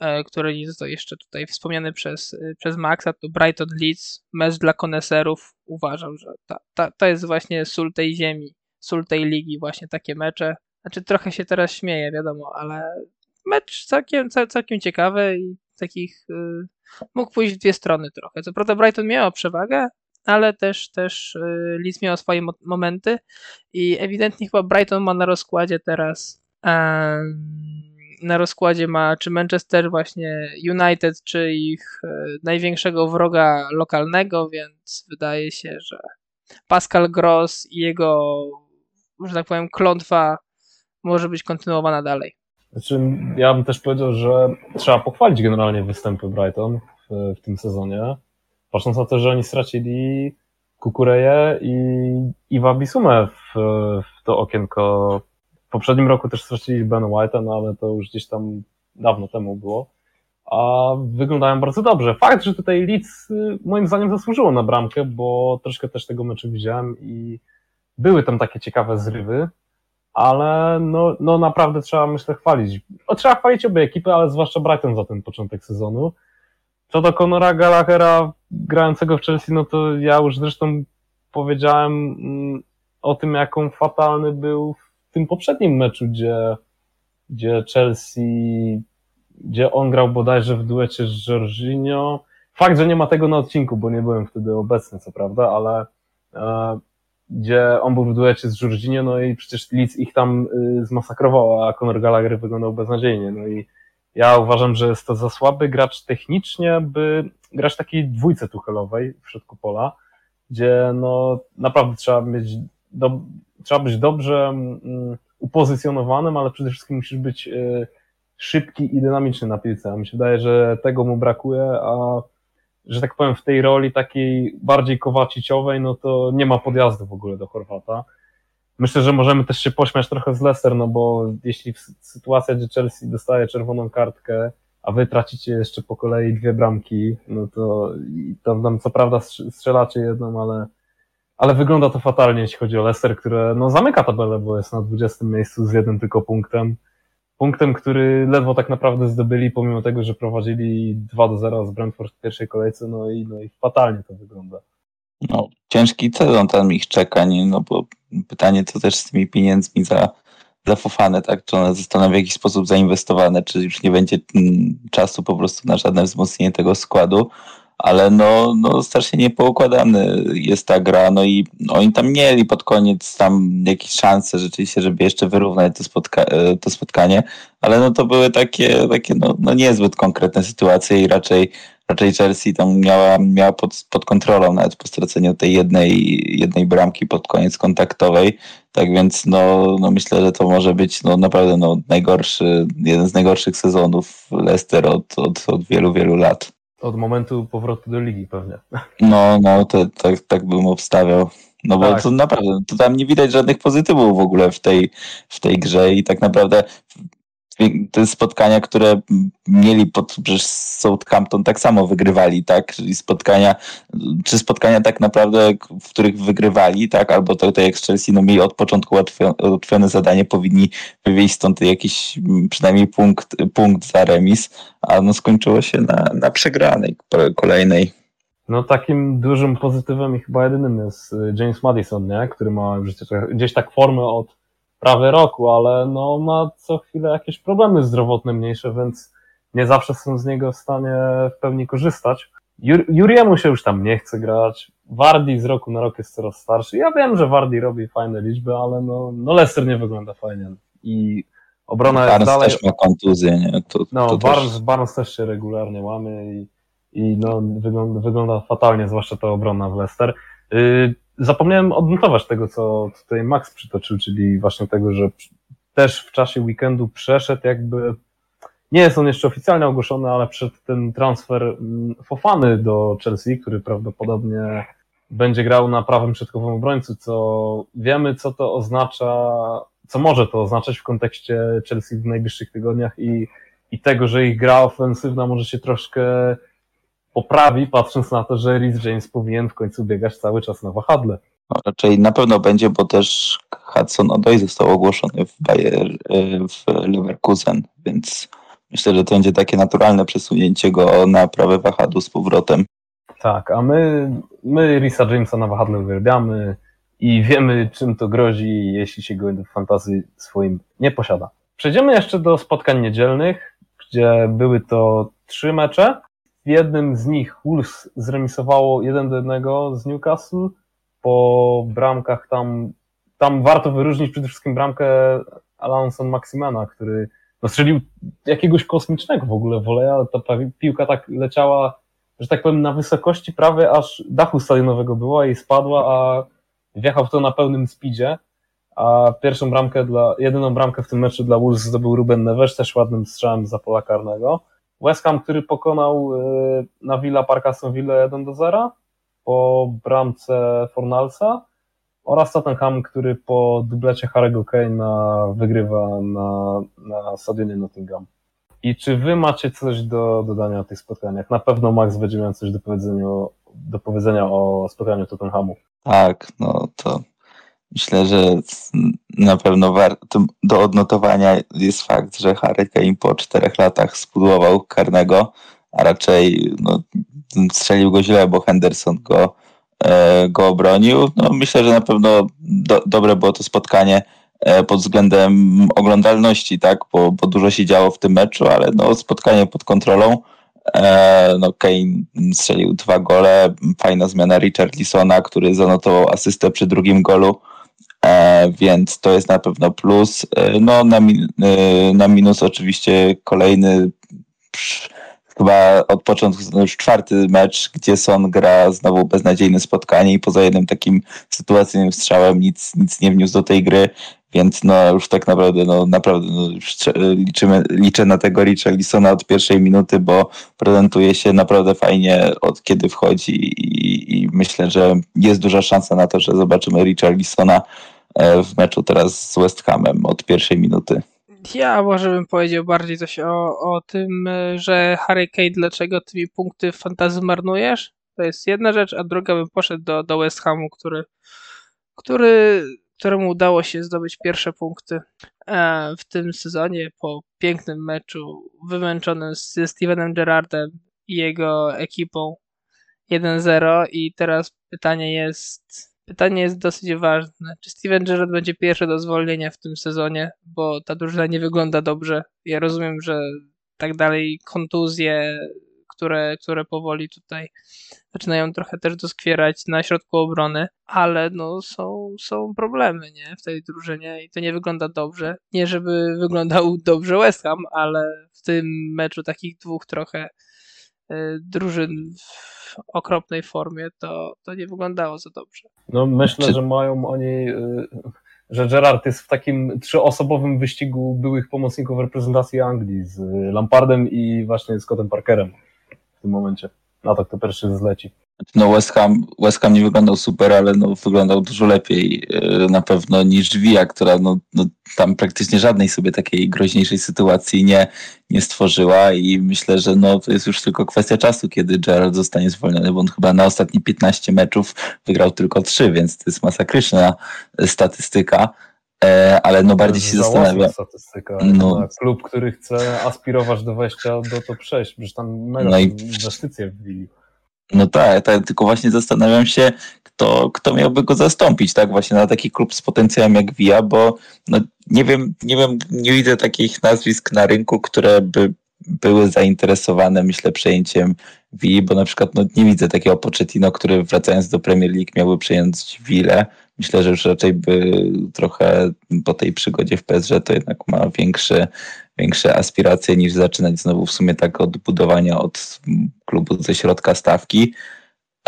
e, który nie został jeszcze tutaj wspomniany przez, e, przez Maxa, to Brighton Leeds, mecz dla koneserów. Uważam, że ta, ta, to jest właśnie sól tej ziemi sól tej ligi, właśnie takie mecze. Znaczy trochę się teraz śmieję, wiadomo, ale mecz całkiem, całkiem ciekawy i takich y, mógł pójść w dwie strony trochę. Co prawda Brighton miał przewagę, ale też, też y, Leeds miał swoje mo momenty i ewidentnie chyba Brighton ma na rozkładzie teraz na rozkładzie ma czy Manchester właśnie United, czy ich y, największego wroga lokalnego, więc wydaje się, że Pascal Gross i jego że tak powiem, klątwa może być kontynuowana dalej. Znaczy, ja bym też powiedział, że trzeba pochwalić generalnie występy Brighton w, w tym sezonie, patrząc na to, że oni stracili Kukureję i Iwa Bisumę w, w to okienko. W poprzednim roku też stracili Ben White'a, no ale to już gdzieś tam dawno temu było. A wyglądają bardzo dobrze. Fakt, że tutaj Leeds y, moim zdaniem zasłużyło na bramkę, bo troszkę też tego meczu widziałem i były tam takie ciekawe zrywy, ale no, no naprawdę trzeba, myślę, chwalić. O, trzeba chwalić obie ekipy, ale zwłaszcza Brighton za ten początek sezonu. Co do Conora Gallaghera grającego w Chelsea, no to ja już zresztą powiedziałem mm, o tym, jaką fatalny był w tym poprzednim meczu, gdzie, gdzie Chelsea, gdzie on grał bodajże w duecie z Jorginho. Fakt, że nie ma tego na odcinku, bo nie byłem wtedy obecny, co prawda, ale e, gdzie on był w duecie z Jorginho, no i przecież Leeds ich tam y, zmasakrował, a Conor Gallagher wyglądał beznadziejnie. No i ja uważam, że jest to za słaby gracz technicznie, by grać takiej dwójce tuchelowej w środku pola, gdzie no naprawdę trzeba mieć, do, trzeba być dobrze um, upozycjonowanym, ale przede wszystkim musisz być y, szybki i dynamiczny na piłce. A mi się wydaje, że tego mu brakuje, a że tak powiem, w tej roli takiej bardziej kowaciciowej, no to nie ma podjazdu w ogóle do Chorwata. Myślę, że możemy też się pośmiać trochę z Leicester, no bo jeśli sytuacja, gdzie Chelsea dostaje czerwoną kartkę, a wy tracicie jeszcze po kolei dwie bramki, no to tam, tam co prawda strzelacie jedną, ale, ale wygląda to fatalnie, jeśli chodzi o Leicester, które no zamyka tabelę, bo jest na 20 miejscu z jednym tylko punktem punktem, który ledwo tak naprawdę zdobyli, pomimo tego, że prowadzili 2 do 0 z Brentford w pierwszej kolejce, no i, no i fatalnie to wygląda. No, ciężki sezon tam ich czeka, nie? no bo pytanie co też z tymi pieniędzmi za, za tak? Czy one zostaną w jakiś sposób zainwestowane, czy już nie będzie mm, czasu po prostu na żadne wzmocnienie tego składu, ale no, no strasznie niepoukładany jest ta gra, no i oni tam mieli pod koniec tam jakieś szanse rzeczywiście, żeby jeszcze wyrównać to, spotka e, to spotkanie, ale no to były takie, takie no, no niezbyt konkretne sytuacje i raczej raczej Chelsea tam miała, miała pod, pod kontrolą nawet po straceniu tej jednej, jednej bramki pod koniec kontaktowej. Tak więc no, no myślę, że to może być no, naprawdę no, najgorszy, jeden z najgorszych sezonów Leicester od, od, od wielu, wielu lat. Od momentu powrotu do ligi pewnie. No, no, to, tak, tak bym obstawiał. No bo tak. to naprawdę, to tam nie widać żadnych pozytywów w ogóle w tej, w tej grze i tak naprawdę te spotkania, które mieli pod przecież Southampton tak samo wygrywali, tak? Czyli spotkania, czy spotkania tak naprawdę, w których wygrywali, tak? Albo to, to jak z Chelsea, no mieli od początku ułatwione zadanie, powinni wywieźć stąd jakiś przynajmniej punkt, punkt za remis, a no skończyło się na, na przegranej kolejnej. No takim dużym pozytywem i chyba jedynym jest James Madison, nie? który ma gdzieś tak formę od prawie roku, ale no ma co chwilę jakieś problemy zdrowotne mniejsze, więc nie zawsze są z niego w stanie w pełni korzystać. Jur Juriemu się już tam nie chce grać. Wardi z roku na rok jest coraz starszy. Ja wiem, że Wardi robi fajne liczby, ale no, no Leicester nie wygląda fajnie. I obrona Barnes jest dalej... też ma kontuzję, nie? To, no, to Barnes, też... Barnes też się regularnie łamie i, i no, wygląda, wygląda fatalnie, zwłaszcza ta obrona w Leicester. Yy, zapomniałem odnotować tego, co tutaj Max przytoczył, czyli właśnie tego, że też w czasie weekendu przeszedł jakby, nie jest on jeszcze oficjalnie ogłoszony, ale przed ten transfer mm, Fofany do Chelsea, który prawdopodobnie będzie grał na prawym środkowym obrońcu, co wiemy, co to oznacza, co może to oznaczać w kontekście Chelsea w najbliższych tygodniach i, i tego, że ich gra ofensywna może się troszkę poprawi, patrząc na to, że Rhys James powinien w końcu biegać cały czas na wahadle. No, raczej na pewno będzie, bo też Hudson Odoi został ogłoszony w Bayer, e, w Leverkusen, więc myślę, że to będzie takie naturalne przesunięcie go na prawe wahadło z powrotem. Tak, a my, my Risa Jamesa na wahadle uwielbiamy i wiemy, czym to grozi, jeśli się go w fantazji swoim nie posiada. Przejdziemy jeszcze do spotkań niedzielnych, gdzie były to trzy mecze. W jednym z nich Wolves zremisowało 1 do 1 z Newcastle. Po bramkach tam, tam warto wyróżnić przede wszystkim bramkę Alanson Maximana, który strzelił jakiegoś kosmicznego w ogóle woleja, ale ta piłka tak leciała, że tak powiem, na wysokości prawie aż dachu stadionowego była i spadła, a wjechał w to na pełnym speedzie. A pierwszą bramkę dla, jedyną bramkę w tym meczu dla Wolves zdobył Ruben Neves, też ładnym strzałem za pola karnego. West Ham, który pokonał y, na Villa Park Aston Villa 1 do 0 po bramce Fornalsa oraz Tottenham, który po dublecie Harry'ego Kane'a wygrywa na, na stadionie Nottingham. I czy wy macie coś do dodania o tych spotkaniach? Na pewno Max będzie miał coś do powiedzenia, do powiedzenia o spotkaniu Tottenhamu. Tak, no to Myślę, że na pewno do odnotowania jest fakt, że Harry Kane po czterech latach spudłował karnego, a raczej no, strzelił go źle, bo Henderson go, e, go obronił. No, myślę, że na pewno do, dobre było to spotkanie e, pod względem oglądalności, tak, bo, bo dużo się działo w tym meczu, ale no, spotkanie pod kontrolą. E, no, Kane strzelił dwa gole, fajna zmiana Richarlisona, który zanotował asystę przy drugim golu. E, więc to jest na pewno plus. E, no na, min, e, na minus oczywiście kolejny chyba od początku już czwarty mecz, gdzie Son gra znowu beznadziejne spotkanie i poza jednym takim sytuacyjnym strzałem nic, nic nie wniósł do tej gry, więc no już tak naprawdę, no naprawdę no, liczymy, liczę na tego Richarlisona od pierwszej minuty, bo prezentuje się naprawdę fajnie od kiedy wchodzi i, i myślę, że jest duża szansa na to, że zobaczymy Richarlisona E, w meczu teraz z West Hamem od pierwszej minuty. Ja może bym powiedział bardziej coś o, o tym, e, że Harry Kane, dlaczego tymi punkty w marnujesz? To jest jedna rzecz, a druga bym poszedł do, do West Hamu, który, który, któremu udało się zdobyć pierwsze punkty e, w tym sezonie po pięknym meczu wymęczonym ze Stevenem Gerrardem i jego ekipą 1-0 i teraz pytanie jest pytanie jest dosyć ważne. Czy Steven Gerrard będzie pierwszy do zwolnienia w tym sezonie, bo ta drużyna nie wygląda dobrze. Ja rozumiem, że tak dalej kontuzje, które, które powoli tutaj zaczynają trochę też doskwierać na środku obrony, ale no są, są problemy nie, w tej drużynie i to nie wygląda dobrze. Nie żeby wyglądał dobrze West Ham, ale w tym meczu takich dwóch trochę y, drużyn w okropnej formie, to, to nie wyglądało za dobrze. No myślę, Czy... że mają oni, y, że Gerard jest w takim trzyosobowym wyścigu byłych pomocników reprezentacji Anglii z Lampardem i właśnie Scottem Parkerem w tym momencie na to, kto pierwszy zleci. No West Ham, West Ham nie wyglądał super, ale no wyglądał dużo lepiej e, na pewno niż Villa, która no, no, tam praktycznie żadnej sobie takiej groźniejszej sytuacji nie, nie stworzyła i myślę, że no to jest już tylko kwestia czasu, kiedy Gerard zostanie zwolniony, bo on chyba na ostatnie 15 meczów wygrał tylko 3, więc to jest masakryczna statystyka. E, ale no bardziej się zastanawiam. statystyka. No. Klub, który chce aspirować do wejścia do top 6, przecież tam mega no i... inwestycje wbili. No tak, tak, tylko właśnie zastanawiam się, kto, kto miałby go zastąpić, tak, właśnie na taki klub z potencjałem jak Via, bo no, nie wiem, nie wiem, nie widzę takich nazwisk na rynku, które by były zainteresowane, myślę, przejęciem Wii, bo na przykład no, nie widzę takiego Pochettino, który wracając do Premier League miałby przejąć Willę. Myślę, że już raczej by trochę po tej przygodzie w PSG to jednak ma większe, większe aspiracje niż zaczynać znowu w sumie tak od budowania od klubu ze środka stawki.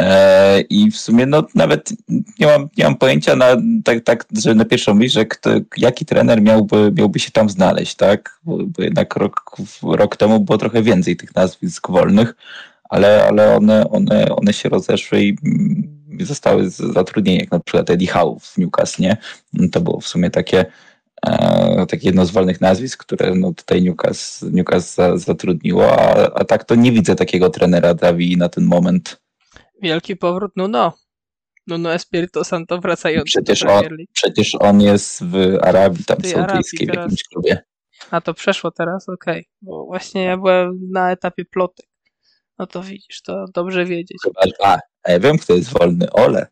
E, I w sumie no, nawet nie mam, nie mam pojęcia na, tak, tak, że na pierwszą myśl, że kto, jaki trener miałby, miałby się tam znaleźć, tak? Bo, bo jednak rok, rok temu było trochę więcej tych nazwisk wolnych, ale, ale one, one, one się rozeszły i zostały zatrudnieni, jak na przykład Eddie Howe w Newcastle, nie? To było w sumie takie, e, takie jedno z wolnych nazwisk, które no, tutaj Newcastle, Newcastle zatrudniło, a, a tak to nie widzę takiego trenera Davi na ten moment. Wielki powrót Nuno. Nuno Espirito Santo wracający przecież do Premier League. On, przecież on jest w Arabii, tam w saudyjskiej, w jakimś klubie. A to przeszło teraz? Okej. Okay. Bo właśnie ja byłem na etapie plotek. No to widzisz, to dobrze wiedzieć. Chyba, a, a ja wiem, kto jest wolny. Ole.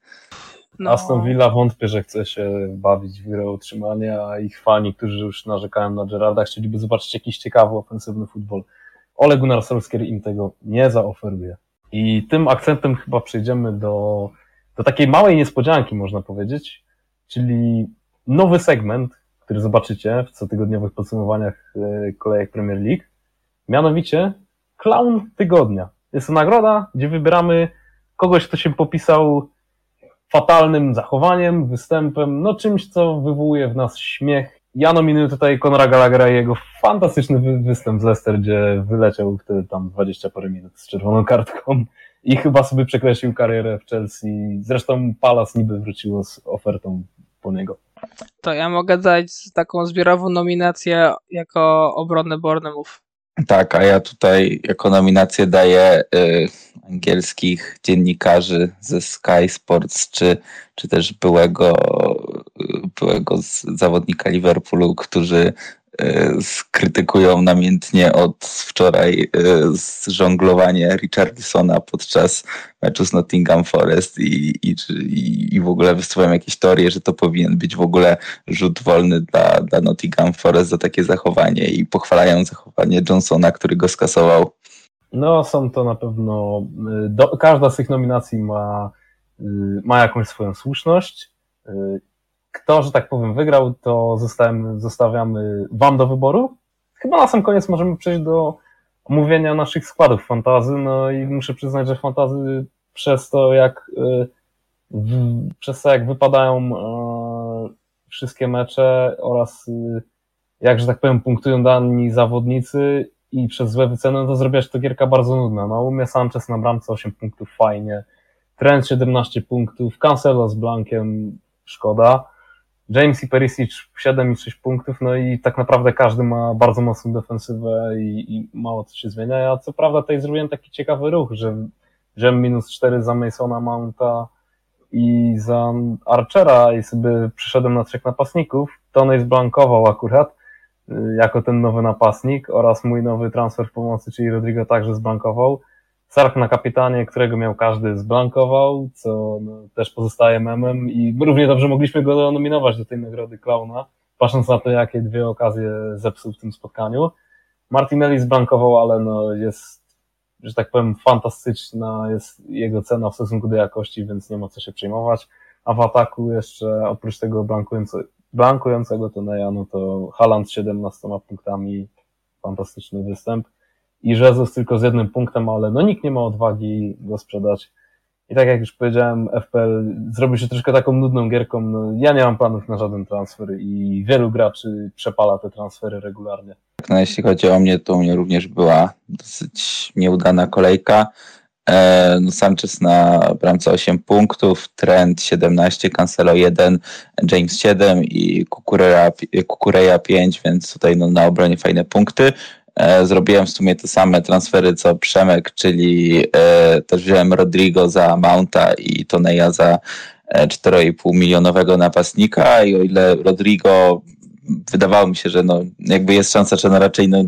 No. Aston Villa wątpię, że chce się bawić w grę utrzymania, a ich fani, którzy już narzekają na Gerarda, chcieliby zobaczyć jakiś ciekawy, ofensywny futbol. Ole Gunnar Solskjaer im tego nie zaoferuje. I tym akcentem chyba przejdziemy do, do takiej małej niespodzianki, można powiedzieć, czyli nowy segment, który zobaczycie w cotygodniowych podsumowaniach e, kolejek Premier League, mianowicie Clown Tygodnia. Jest to nagroda, gdzie wybieramy kogoś, kto się popisał fatalnym zachowaniem, występem, no czymś, co wywołuje w nas śmiech. Ja nominuję tutaj Conora Gallaghera i jego fantastyczny występ z Leicester, gdzie wyleciał wtedy tam 20 parę minut z czerwoną kartką i chyba sobie przekreślił karierę w Chelsea. Zresztą Palace niby wróciło z ofertą po niego. To ja mogę dać taką zbiorową nominację jako obronę Bournemouth. Tak, a ja tutaj jako nominację daję y, angielskich dziennikarzy ze Sky Sports, czy, czy też byłego, y, byłego zawodnika Liverpoolu, którzy skrytykują namiętnie od wczoraj e, żonglowanie Richardsona podczas meczu z Nottingham Forest i, i, i w ogóle wysuwają jakieś teorie, że to powinien być w ogóle rzut wolny dla, dla Nottingham Forest za takie zachowanie i pochwalają zachowanie Johnsona, który go skasował. No są to na pewno, y, do, każda z tych nominacji ma, ma jakąś swoją słuszność kto, że tak powiem, wygrał, to zostawiamy, zostawiamy Wam do wyboru. Chyba na sam koniec możemy przejść do omówienia naszych składów fantazy. No i muszę przyznać, że fantazy przez to, jak y, przez to, jak wypadają e, wszystkie mecze oraz y, jak, że tak powiem, punktują dani zawodnicy i przez złe wyceny, no to zrobiłaś to gierka bardzo nudna. No, u mnie Sanchez na bramce 8 punktów, fajnie. Trent 17 punktów, Cancelo z Blankiem, szkoda. James i Perisic 7 i 6 punktów, no i tak naprawdę każdy ma bardzo mocną defensywę i, i mało co się zmienia. Ja co prawda tutaj zrobiłem taki ciekawy ruch, że że minus 4 za Masona Mounta i za Archera i sobie przyszedłem na trzech napastników. Tony zblankował akurat y, jako ten nowy napastnik oraz mój nowy transfer w pomocy, czyli Rodrigo także zblankował. Sark na kapitanie, którego miał każdy zblankował, co no, też pozostaje memem i równie dobrze mogliśmy go nominować do tej nagrody Klauna, patrząc na to, jakie dwie okazje zepsuł w tym spotkaniu. Martinelli zblankował, ale no jest, że tak powiem, fantastyczna jest jego cena w stosunku do jakości, więc nie ma co się przejmować. A w ataku jeszcze oprócz tego blankującego, Toneja, no to Haland z 17 punktami, fantastyczny występ i Jezus tylko z jednym punktem, ale no nikt nie ma odwagi go sprzedać. I tak jak już powiedziałem, FPL zrobił się troszkę taką nudną gierką. No, ja nie mam planów na żaden transfer i wielu graczy przepala te transfery regularnie. No, jeśli chodzi o mnie, to u mnie również była dosyć nieudana kolejka. E, no Sanchez na bramce 8 punktów, Trent 17, Cancelo 1, James 7 i Kukureja 5, więc tutaj no, na obronie fajne punkty. E, zrobiłem w sumie te same transfery co Przemek, czyli e, też wziąłem Rodrigo za Mounta i Toneja za 4,5 e, milionowego napastnika i o ile Rodrigo wydawało mi się, że no, jakby jest szansa, że no raczej no,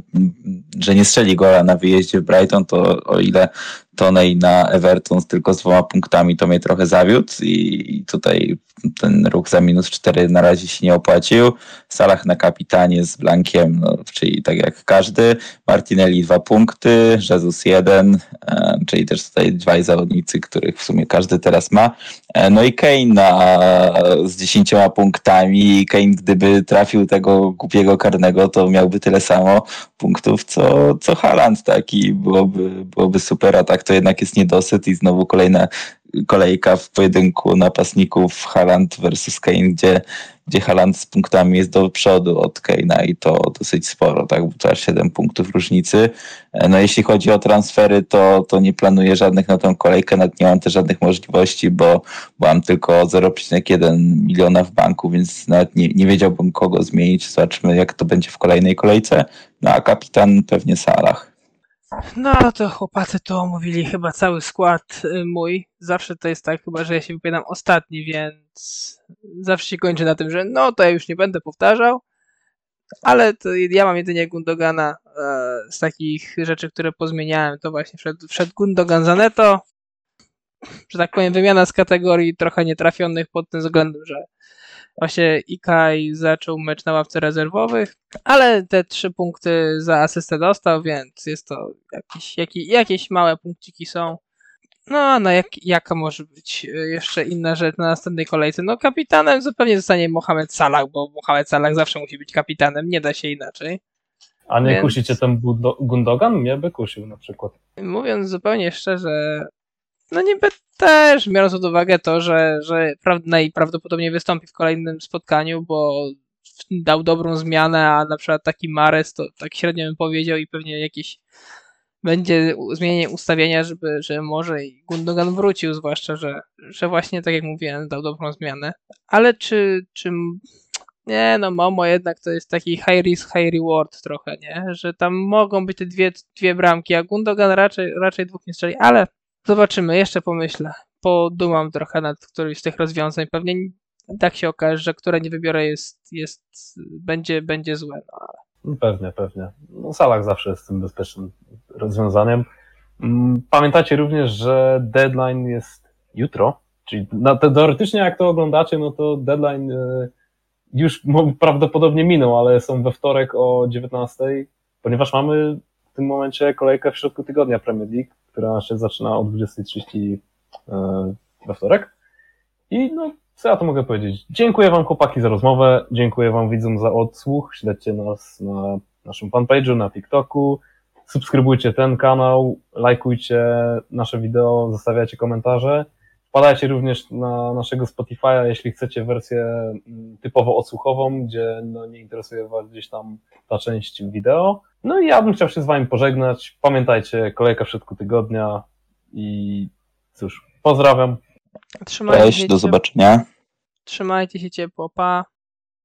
że nie strzeli gola na wyjeździe w Brighton, to o ile Tonej na Everton tylko z dwoma punktami to mnie trochę zawiódł i tutaj ten ruch za minus 4 na razie się nie opłacił. Salah na kapitanie z Blankiem, no, czyli tak jak każdy. Martinelli dwa punkty, Jesus jeden, e, czyli też tutaj dwaj zawodnicy, których w sumie każdy teraz ma. E, no i Kane z dziesięcioma punktami. Kane gdyby trafił tego głupiego karnego, to miałby tyle samo punktów, co, co Haaland taki. Byłoby, byłoby super, a tak to jednak jest niedosyt i znowu kolejna kolejka w pojedynku napastników Haaland versus Kane, gdzie, gdzie Haaland z punktami jest do przodu od Kane'a i to dosyć sporo, tak, bo to aż 7 punktów różnicy. No jeśli chodzi o transfery, to, to nie planuję żadnych na tą kolejkę, nawet nie mam też żadnych możliwości, bo, bo mam tylko 0,1 miliona w banku, więc nawet nie, nie wiedziałbym kogo zmienić. Zobaczmy jak to będzie w kolejnej kolejce. No a kapitan pewnie Salah. No to chłopacy to omówili chyba cały skład y, mój. Zawsze to jest tak chyba, że ja się wypowiadam ostatni, więc zawsze się kończy na tym, że no to ja już nie będę powtarzał. Ale ja mam jedynie Gundogana e, z takich rzeczy, które pozmieniałem. To właśnie wszedł, wszedł Gundogan za Neto. Że tak powiem, wymiana z kategorii trochę nietrafionych pod tym względem, że Właśnie Ikaj zaczął mecz na ławce rezerwowych, ale te trzy punkty za asystę dostał, więc jest to jakieś, jakieś, jakieś małe punkciki są. No, a na jak, jaka może być jeszcze inna rzecz na następnej kolejce? No, kapitanem zupełnie zostanie Mohamed Salah, bo Mohamed Salah zawsze musi być kapitanem, nie da się inaczej. A nie Więc... kusi cię ten Gundogan? Mnie by kusił na przykład. Mówiąc zupełnie szczerze, no niby też, biorąc pod uwagę to, że, że najprawdopodobniej wystąpi w kolejnym spotkaniu, bo dał dobrą zmianę, a na przykład taki Mares to tak średnio bym powiedział i pewnie jakieś będzie zmienienie ustawienia, żeby, że może i Gundogan wrócił, zwłaszcza, że, że właśnie tak jak mówiłem, dał dobrą zmianę. Ale czy, czy nie, no Momo jednak to jest taki high risk, high reward trochę, nie? Że tam mogą być te dwie, dwie bramki, a Gundogan raczej, raczej dwóch nie strzeli, ale Zobaczymy, jeszcze pomyślę. Podumam trochę nad którymś z tych rozwiązań. Pewnie tak się okaże, że które nie wybiorę jest, jest będzie, będzie złe. No ale... Pewnie, pewnie. No, Salach zawsze jest tym bezpiecznym rozwiązaniem. Mm, pamiętacie również, że deadline jest jutro, czyli na, teoretycznie jak to oglądacie, no to deadline y, już prawdopodobnie minął, ale są we wtorek o 19, ponieważ mamy tym momencie kolejkę w środku tygodnia Premier League która się zaczyna o 20.30 e, we wtorek. I no, co ja to mogę powiedzieć? Dziękuję Wam chłopaki za rozmowę, dziękuję Wam widzom za odsłuch, śledźcie nas na naszym fanpage'u, na TikToku, subskrybujcie ten kanał, lajkujcie nasze wideo, zostawiajcie komentarze. Wpadajcie również na naszego Spotify'a, jeśli chcecie wersję mm, typowo odsłuchową, gdzie no, nie interesuje Was gdzieś tam ta część wideo. No i ja bym chciał się z Wami pożegnać. Pamiętajcie, kolejka w środku tygodnia i cóż, pozdrawiam. Trzymajcie Cześć, do zobaczenia. Trzymajcie się ciepło, pa.